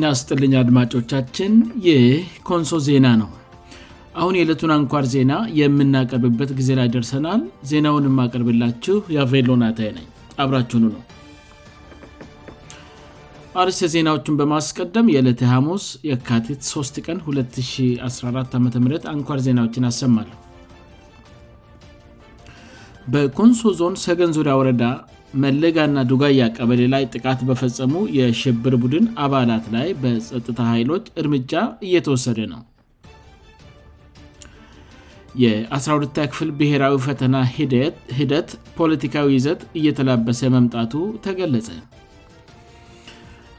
ናአስጥልኛ አድማጮቻችን ይኮንሶ ዜና ነው አሁን የዕለቱን አንኳር ዜና የምናቀርብበት ጊዜ ላይ ደርሰናል ዜናውን የማቀርብላችሁ የፌሎናታይኝ አብራችሁኑ ነው አርስ ዜናዎችን በማስቀደም የዕለት ሀሙስ የካቴት 3 ቀን 214 አም አንኳር ዜናዎችን አሰማሉ በኮንሶ ዞን ሰገን ዙሪያ ወረዳ መልጋ ና ዱጋያ ቀበሌ ላይ ጥቃት በፈጸሙ የሽብር ቡድን አባላት ላይ በጸጥታ ኃይሎች እርምጃ እየተወሰደ ነው የ12 ክፍል ብሔራዊ ፈተና ሂደት ፖለቲካዊ ይዘት እየተላበሰ መምጣቱ ተገለጸ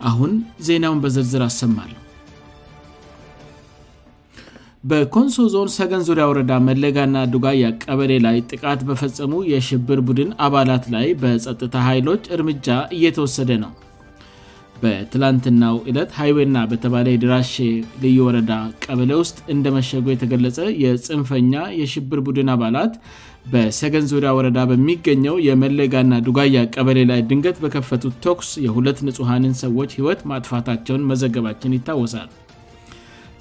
አሁን ዜናውን በዝርዝር አሰማሉ በኮንሶ ዞን ሰገን ዙሪያ ወረዳ መለጋእና ዱጋያ ቀበሌ ላይ ጥቃት በፈጸሙ የሽብር ቡድን አባላት ላይ በጸጥታ ኃይሎች እርምጃ እየተወሰደ ነው በትላንትናው ዕለት ሃይዌ ና በተባለ ድራሼ ልዩ ወረዳ ቀበሌ ውስጥ እንደመሸጉ የተገለጸ የፅንፈኛ የሽብር ቡድን አባላት በሰገን ዙሪያ ወረዳ በሚገኘው የመለጋና ዱጋያ ቀበሌ ላይ ድንገት በከፈቱት ተኩስ የሁለት ንጹሐንን ሰዎች ህይወት ማጥፋታቸውን መዘገባችን ይታወሳል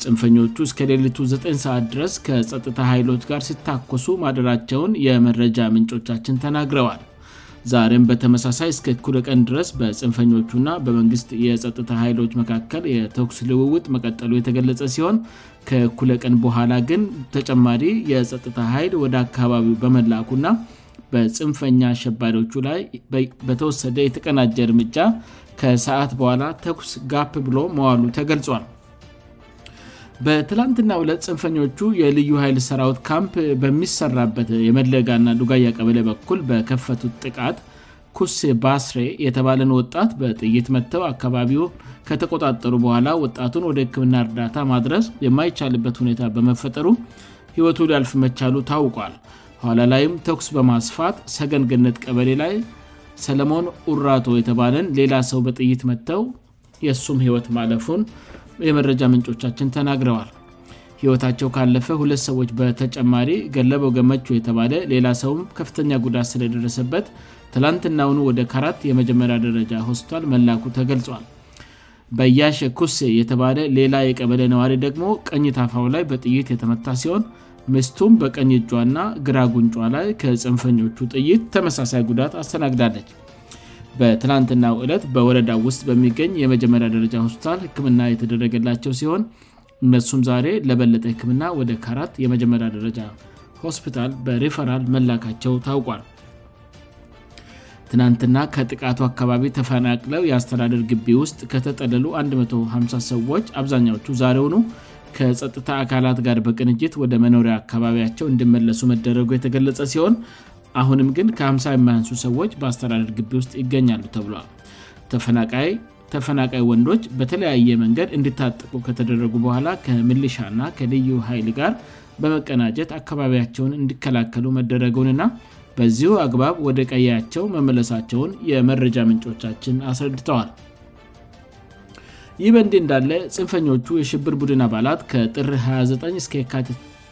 ፅንፈኞቹ እስከሌልቱ 9 ሰዓት ድረስ ከጸጥታ ኃይሎች ጋር ሲታኮሱ ማደራቸውን የመረጃ ምንጮቻችን ተናግረዋል ዛሬም በተመሳሳይ እስከ እኩለቀን ድረስ በፅንፈኞቹእና በመንግስት የጸጥታ ኃይሎች መካከል የተኩስ ልውውጥ መቀጠሉ የተገለጸ ሲሆን ከእኩለቀን በኋላ ግን ተጨማሪ የጸጥታ ኃይል ወደ አካባቢው በመላኩእና በፅንፈኛ አሸባሪዎቹ ላይ በተወሰደ የተቀናጀ እርምጃ ከሰዓት በኋላ ተኩስ ጋፕ ብሎ መዋሉ ተገልጿል በትላንትና ሁለት ፅንፈኞቹ የልዩ ኃይል ሰራዊት ካምፕ በሚሰራበት የመለጋ ና ዱጋያ ቀበለ በኩል በከፈቱት ጥቃት ኩሴ ባስሬ የተባለን ወጣት በጥይት መጥተው አካባቢው ከተቆጣጠሩ በኋላ ወጣቱን ወደ ህክምና እርዳታ ማድረስ የማይቻልበት ሁኔታ በመፈጠሩ ህይወቱ ሊያልፍመቻሉ ታውቋል በኋላ ላይም ተኩስ በማስፋት ሰገንግነት ቀበሌ ላይ ሰለሞን ኡራቶ የተባለን ሌላ ሰው በጥይት መጥተው የእሱም ህይወት ማለፉን የመረጃ ምንጮቻችን ተናግረዋል ህይወታቸው ካለፈ ሁለት ሰዎች በተጨማሪ ገለበው ገመቹ የተባለ ሌላ ሰውም ከፍተኛ ጉዳት ስለደረሰበት ትላንትናሁኑ ወደ ካራት የመጀመሪ ደረጃ ሆስታል መላኩ ተገልጿል በያሸ ኩሴ የተባለ ሌላ የቀበለ ነዋሪ ደግሞ ቀኝ ታፋው ላይ በጥይት የተመታ ሲሆን ምስቱም በቀኝ ጇ ና ግራጉንጫ ላይ ከፅንፈኞቹ ጥይት ተመሳሳይ ጉዳት አስተናግዳለች በትናንትናው ዕለት በወረዳ ውስጥ በሚገኝ የመጀመሪያ ደረጃ ሆስፒታል ህክምና የተደረገላቸው ሲሆን እነሱም ዛሬ ለበለጠ ህክምና ወደ ካራት የመጀመሪያ ደረጃ ሆስፒታል በሪፈራል መላካቸው ታውቋል ትናንትና ከጥቃቱ አካባቢ ተፈናቅለው የአስተዳደር ግቢ ውስጥ ከተጠለሉ 150 ሰዎች አብዛኛዎቹ ዛሬውኑ ከጸጥታ አካላት ጋር በቅንጅት ወደ መኖሪያ አካባቢያቸው እንድመለሱ መደረጉ የተገለጸ ሲሆን አሁንም ግን ከ50 የሚያንሱ ሰዎች በአስተዳደር ግቢ ውስጥ ይገኛሉ ተብለል ተፈናቃይ ወንዶች በተለያየ መንገድ እንድታጠቁ ከተደረጉ በኋላ ከምልሻእና ከልዩ ኃይል ጋር በመቀናጀት አካባቢያቸውን እንዲከላከሉ መደረጉንና በዚሁ አግባብ ወደ ቀያያቸው መመለሳቸውን የመረጃ ምንጮቻችን አስረድተዋል ይህ በእንድ እንዳለ ፅንፈኞቹ የሽብር ቡድን አባላት ከጥር 29 እስ ካቲ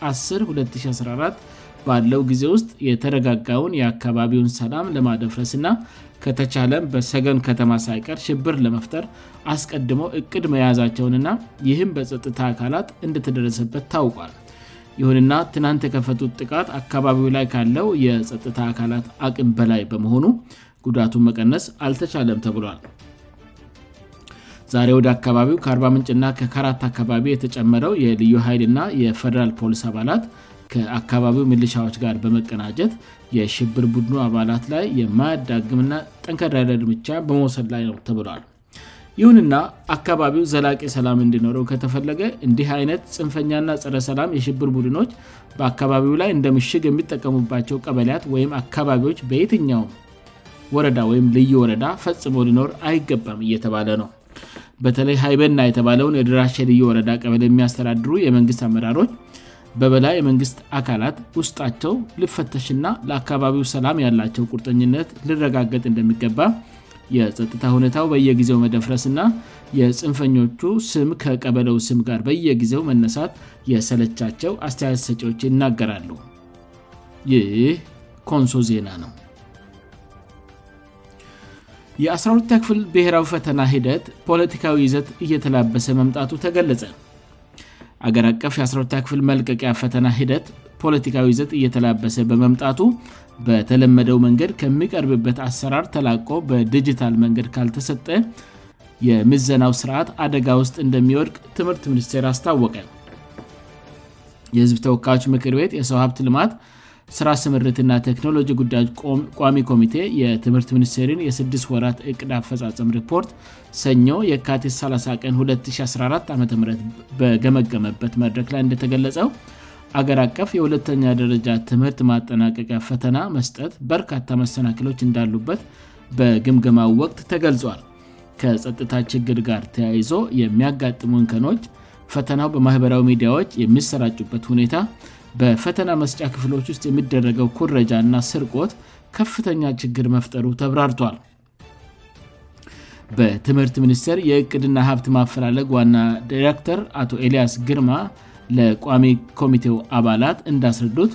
102014 ባለው ጊዜ ውስጥ የተረጋጋውን የአካባቢውን ሰላም ለማደፍረስእና ከተቻለም በሰገን ከተማ ሳይቀር ሽብር ለመፍጠር አስቀድሞው እቅድ መያዛቸውንና ይህም በጸጥታ አካላት እንድተደረሰበት ታውቋል ይሁንና ትናንት የከፈቱት ጥቃት አካባቢው ላይ ካለው የጸጥታ አካላት አቅን በላይ በመሆኑ ጉዳቱ መቀነስ አልተቻለም ተብሏል ዛሬ ወደ አካባቢው ከ40ምንጭእና ከከራት አካባቢ የተጨመረው የልዩ ኃይል ና የፈደራል ፖሊስ አባላት ከአካባቢው ምልሻዎች ጋር በመቀናጀት የሽብር ቡድኑ አባላት ላይ የማዳግምና ጠንከዳደር እምቻ በመውሰድ ላይ ነው ተብሏል ይሁንና አካባቢው ዘላቂ ሰላም እንዲኖረው ከተፈለገ እንዲህ አይነት ፅንፈኛና ጸረሰላም የሽብር ቡድኖች በአካባቢው ላይ እንደምሽግ የሚጠቀሙባቸው ቀበያት ወይም አካባቢዎች በየትኛውም ወረዳ ወይም ልዩ ወረዳ ፈጽሞ ሊኖር አይገባም እየተባለ ነው በተለይ ሀይበና የተባለውን የድራሽ ልዩ ወረዳ ቀበል የሚያስተዳድሩ የመንግስት አመራሮች በበላ የመንግስት አካላት ውስጣቸው ልፈተሽና ለአካባቢው ሰላም ያላቸው ቁርጠኝነት ልረጋገጥ እንደሚገባ የጸጥታ ሁኔታው በየጊዜው መደፍረስእና የፅንፈኞቹ ስም ከቀበለው ስም ጋር በየጊዜው መነሳት የሰለቻቸው አስተያያት ሰጪዎች ይናገራሉ ይህ ኮንሶ ዜና ነው የ12ክፍል ብሔራዊ ፈተና ሂደት ፖለቲካዊ ይዘት እየተላበሰ መምጣቱ ተገለጸ አገር አቀፍ የ1ስወታ ክፍል መልቀቂያ ፈተና ሂደት ፖለቲካዊ ዘት እየተላበሰ በመምጣቱ በተለመደው መንገድ ከሚቀርብበት አሰራር ተላቆ በዲጂታል መንገድ ካልተሰጠ የምዘናው ስርዓት አደጋ ውስጥ እንደሚወድቅ ትምህርት ሚኒስቴር አስታወቀ የህዝብ ተወካዮች ምክር ቤት የሰው ሀብት ልማት ስራ ስምርት እና ቴክኖሎጂ ጉዳዮች ቋሚ ኮሚቴ የትምህርት ሚኒስቴሪን የስድስት ወራት እቅድ አፈፃፀም ሪፖርት ሰኞ የካቴስ 30 ቀን 2014 ዓ ም በገመገመበት መድረግ ላይ እንደተገለጸው አገር አቀፍ የሁለተኛ ደረጃ ትምህርት ማጠናቀቂያ ፈተና መስጠት በርካታ መሰናክሎች እንዳሉበት በግምገማው ወቅት ተገልጿል ከጸጥታ ችግር ጋር ተያይዞ የሚያጋጥሙእንከኖች ፈተናው በማኅበራዊ ሚዲያዎች የሚሰራጩበት ሁኔታ በፈተና መስጫ ክፍሎች ውስጥ የሚደረገው ኩረጃ ና ስርቆት ከፍተኛ ችግር መፍጠሩ ተብራርቷል በትምህርት ሚኒስቴር የእቅድና ሀብት ማፈላለግ ዋና ዲረክተር አቶ ኤልያስ ግርማ ለቋሚ ኮሚቴው አባላት እንዳስረዱት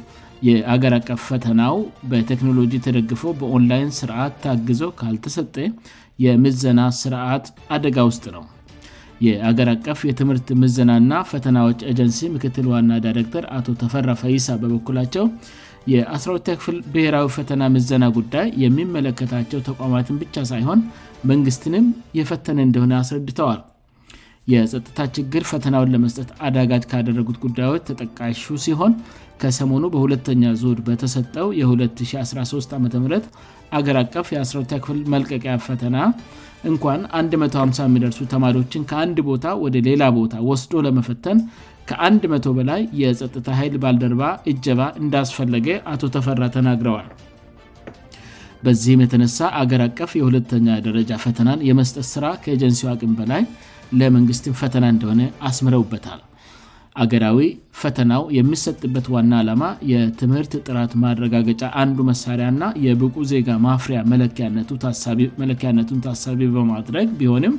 የአገርአቀፍ ፈተናው በቴክኖሎጂ ተደግፈው በኦንላይን ስርዓት ታግዞው ካልተሰጠ የምዘና ስርዓት አደጋ ውስጥ ነው የአገር አቀፍ የትምህርት ምዘናና ፈተናዎች ኤጀንሲ ምክትል ዋና ዳይረክተር አቶ ተፈራ ፈይሳ በበኩላቸው የአስራውቲክፍል ብሔራዊ ፈተና ምዘና ጉዳይ የሚመለከታቸው ተቋማትን ብቻ ሳይሆን መንግሥትንም የፈተነ እንደሆነ አስረድተዋል የጸጥታ ችግር ፈተናውን ለመስጠት አዳጋጅ ካደረጉት ጉዳዮች ተጠቃሹ ሲሆን ከሰሞኑ በሁለተኛ ዙር በተሰጠው የ2013 ዓም አገር አቀፍ የአስራቲ ክፍል መልቀቂያ ፈተና እንኳን 1050 የሚደርሱ ተማሪዎችን ከአንድ ቦታ ወደ ሌላ ቦታ ወስዶ ለመፈተን ከ100 በላይ የጸጥታ ኃይል ባልደርባ እጀባ እንዳስፈለገ አቶ ተፈራ ተናግረዋል በዚህም የተነሳ አገር አቀፍ የሁለተኛ ደረጃ ፈተናን የመስጠት ስራ ከኤጀንሲው ቅም በላይ ለመንግስትም ፈተና እንደሆነ አስምረውበታል አገራዊ ፈተናው የሚሰጥበት ዋና ዓላማ የትምህርት ጥራት ማረጋገጫ አንዱ መሳሪያ ና የብቁ ዜጋ ማፍሬያ መለኪያነቱን ታሳቢ በማድረግ ቢሆንም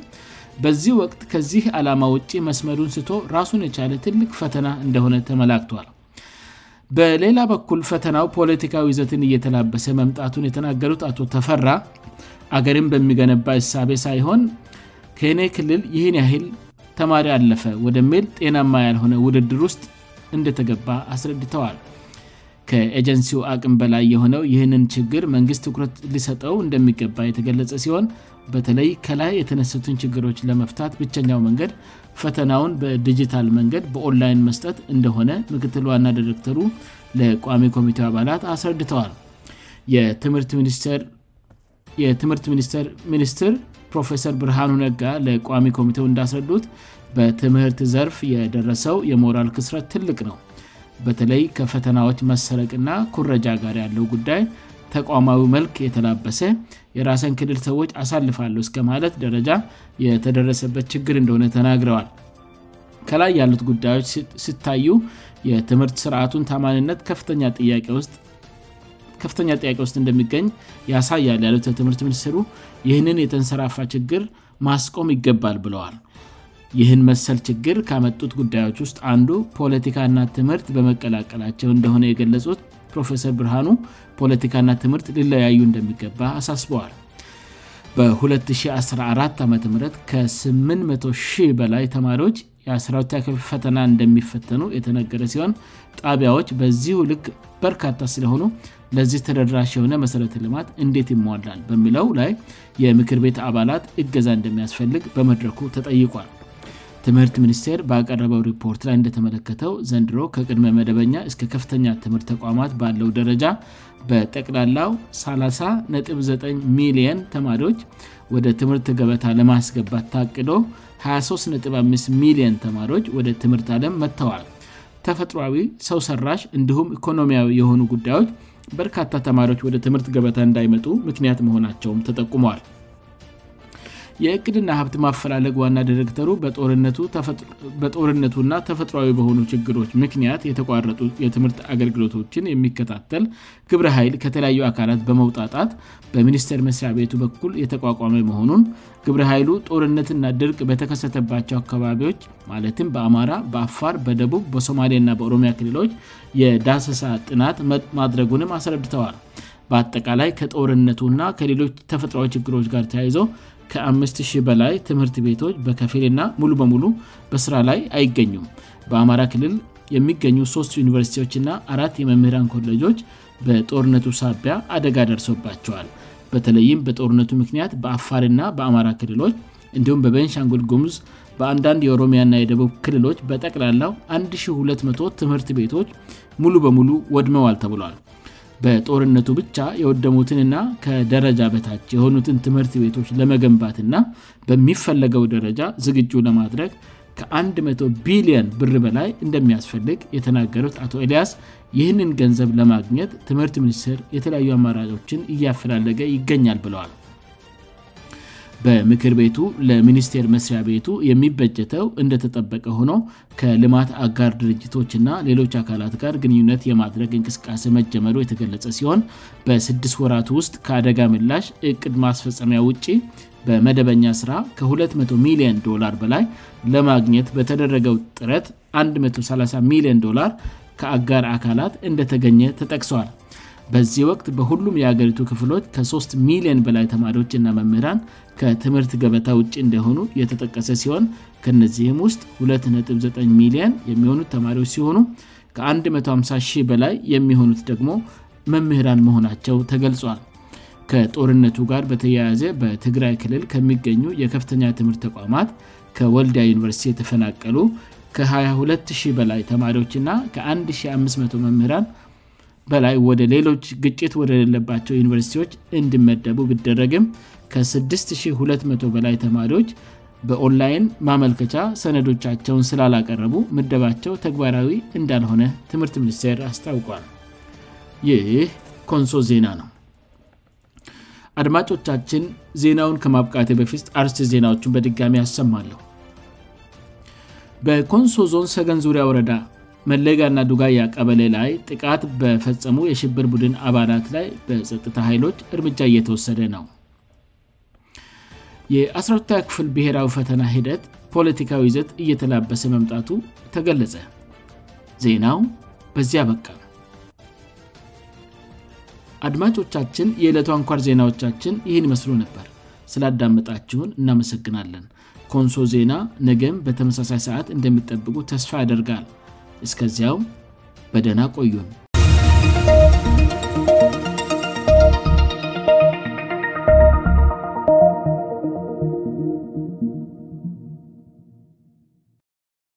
በዚህ ወቅት ከዚህ አላማ ውጭ መስመሩን ስቶ ራሱን የቻለ ትልቅ ፈተና እንደሆነ ተመላክቷል በሌላ በኩል ፈተናው ፖለቲካዊ ዘትን እየተላበሰ መምጣቱን የተናገሩት አቶ ተፈራ አገርም በሚገነባ እሳቤ ሳይሆን ከእኔ ክልል ይህን የኃይል ተማሪ ያለፈ ወደሚል ጤናማ ያልሆነ ውድድር ውስጥ እንደተገባ አስረድተዋል ከኤጀንሲው አቅም በላይ የሆነው ይህንን ችግር መንግስት ትኩረት ሊሰጠው እንደሚገባ የተገለጸ ሲሆን በተለይ ከላይ የተነሱትን ችግሮች ለመፍታት ብቸኛው መንገድ ፈተናውን በዲጂታል መንገድ በኦንላይን መስጠት እንደሆነ ምክትል ዋና ዲረክተሩ ለቋሚ ኮሚቴው አባላት አስረድተዋል የትምህርት ሚኒስቴር ሚኒስትር ፕሮፌሰር ብርሃኑ ነጋ ለቋሚ ኮሚቴው እንዳስረዱት በትምህርት ዘርፍ የደረሰው የሞራል ክስረት ትልቅ ነው በተለይ ከፈተናዎች መሰረቅና ኩረጃ ጋር ያለው ጉዳይ ተቋማዊ መልክ የተላበሰ የራሰን ክልል ሰዎች አሳልፋለሁ እስከ ማለት ደረጃ የተደረሰበት ችግር እንደሆነ ተናግረዋል ከላይ ያሉት ጉዳዮች ሲታዩ የትምህርት ስርዓቱን ታማንነት ከፍተኛ ጥያቄ ውስጥ ከፍተኛ ጥያቄ ውስጥ እንደሚገኝ ያሳያል ያሉት ለትምህርት ሚኒስትሩ ይህንን የተንሰራፋ ችግር ማስቆም ይገባል ብለዋል ይህን መሰል ችግር ካመጡት ጉዳዮች ውስጥ አንዱ ፖለቲካና ትምህርት በመቀላቀላቸው እንደሆነ የገለጹት ፕሮፌሰር ብርሃኑ ፖለቲካና ትምህርት ሊለያዩ እንደሚገባ አሳስበዋል በ214 ዓም ከ8 በላይ ተማሪዎች የአስራታክ ፈተና እንደሚፈተኑ የተነገረ ሲሆን ጣቢያዎች በዚህ ልክ በርካታ ስለሆኑ ለዚህ ተደራሽ የሆነ መሠረተ ልማት እንዴት ይሟላል በሚለው ላይ የምክር ቤት አባላት እገዛ እንደሚያስፈልግ በመድረኩ ተጠይቋል ትምህርት ሚኒስቴር በቀረበው ሪፖርት ላይ እንደተመለከተው ዘንድሮ ከቅድመ መደበኛ እስከ ከፍተኛ ትምህርት ተቋማት ባለው ደረጃ በጠቅላላው 309 ሚሊየን ተማሪዎች ወደ ትምህርት ገበታ ለማስገባት ታቅዶ 235 ሚሊየን ተማሪዎች ወደ ትምህርት ዓለም መጥተዋል ተፈጥሯዊ ሰው ሰራሽ እንዲሁም ኢኮኖሚያዊ የሆኑ ጉዳዮች በርካታ ተማሪዎች ወደ ትምህርት ገበታ እንዳይመጡ ምክንያት መሆናቸውም ተጠቁሟል የእቅድና ሀብት ማፈላለግ ዋና ዲረክተሩ በጦርነቱና ተፈጥሯዊ በሆኑ ችግሮች ምክንያት የተቋረጡ የትምህርት አገልግሎቶችን የሚከታተል ግብር ኃይል ከተለያዩ አካላት በመውጣጣት በሚኒስቴር መስሪያ ቤቱ በኩል የተቋቋመ መሆኑን ግብር ኃይሉ ጦርነትና ድርቅ በተከሰተባቸው አካባቢዎች ማለትም በአማራ በአፋር በደቡብ በሶማሌ ና በኦሮሚያ ክልሎች የዳሰሳ ጥናት ማድረጉንም አስረድተዋል በአጠቃላይ ከጦርነቱ ና ከሌሎች ተፈጥሯዊ ችግሮች ጋር ተያይዘው ከ50 በላይ ትምህርት ቤቶች በከፊልና ሙሉ በሙሉ በስራ ላይ አይገኙም በአማራ ክልል የሚገኙ ሶስት ዩኒቨርሲቲዎችና አራት የመምህራን ኮሌጆች በጦርነቱ ሳቢያ አደጋ ደርሶባቸዋል በተለይም በጦርነቱ ምክንያት በአፋርና በአማራ ክልሎች እንዲሁም በቤንሻንግል ጉምዝ በአንዳንድ የኦሮሚያና የደቡብ ክልሎች በጠቅላላው 1200 ትምህርት ቤቶች ሙሉ በሙሉ ወድመዋል ተብሏል በጦርነቱ ብቻ የወደሙትንና ከደረጃ በታች የሆኑትን ትምህርት ቤቶች ለመገንባትና በሚፈለገው ደረጃ ዝግጁ ለማድረግ ከ100 ቢሊየን ብር በላይ እንደሚያስፈልግ የተናገሩት አቶ ኤልያስ ይህንን ገንዘብ ለማግኘት ትምህርት ሚኒስትር የተለያዩ አማራሮችን እያፈላለገ ይገኛል ብለዋል በምክር ቤቱ ለሚኒስቴር መስሪያ ቤቱ የሚበጀተው እንደተጠበቀ ሆኖ ከልማት አጋር ድርጅቶች እና ሌሎች አካላት ጋር ግንኙነት የማድረግ እንቅስቃሴ መጀመሩ የተገለጸ ሲሆን በስድስት ወራቱ ውስጥ ከአደጋ ምላሽ እቅድ ማስፈጸሚያ ውጭ በመደበኛ ሥራ ከ200 ሚሊየን ዶላር በላይ ለማግኘት በተደረገው ጥረት 130 ሚሊዮን ዶላር ከአጋር አካላት እንደተገኘ ተጠቅሷል በዚህ ወቅት በሁሉም የአገሪቱ ክፍሎች ከ3 ሚሊዮን በላይ ተማሪዎችእና መምህራን ከትምህርት ገበታ ውጭ እንደሆኑ የተጠቀሰ ሲሆን ከእነዚህም ውስጥ 29 ሚሊዮን የሚሆኑት ተማሪዎች ሲሆኑ ከ150 በላይ የሚሆኑት ደግሞ መምህራን መሆናቸው ተገልጿል ከጦርነቱ ጋር በተያያዘ በትግራይ ክልል ከሚገኙ የከፍተኛ ትምህርት ተቋማት ከወልዲያ ዩኒቨርሲቲ የተፈናቀሉ ከ220 በላይ ተማሪዎችእና ከ150 መምህራን በላይ ወደ ሌሎች ግጭት ወደ ሌለባቸው ዩኒቨርሲቲዎች እንድመደቡ ቢደረግም ከ6200 በላይ ተማሪዎች በኦንላይን ማመልከቻ ሰነዶቻቸውን ስላላቀረቡ ምደባቸው ተግባራዊ እንዳልሆነ ትምህርት ሚኒስቴር አስታውቋል ይህ ኮንሶ ዜና ነው አድማጮቻችን ዜናውን ከማብቃቴ በፊት አር ዜናዎቹን በድጋሚ ያሰማለሁ በኮንሶ ዞን ሰገን ዙሪያ ወረዳ መለጋ እና ዱጋያ ቀበለ ላይ ጥቃት በፈጸሙ የሽብር ቡድን አባላት ላይ በጥታ ኃይሎች እርምጃ እየተወሰደ ነው የአስራታ ክፍል ብሔራዊ ፈተና ሂደት ፖለቲካዊ ዘት እየተላበሰ መምጣቱ ተገለጸ ዜናው በዚያ ያበቃል አድማጮቻችን የዕለቱ አንኳር ዜናዎቻችን ይህን ይመስሉ ነበር ስላዳመጣችሁን እናመሰግናለን ኮንሶ ዜና ነገም በተመሳሳይ ሰዓት እንደሚጠብቁ ተስፋ ያደርጋል እስከዚያም በደና ቆዩን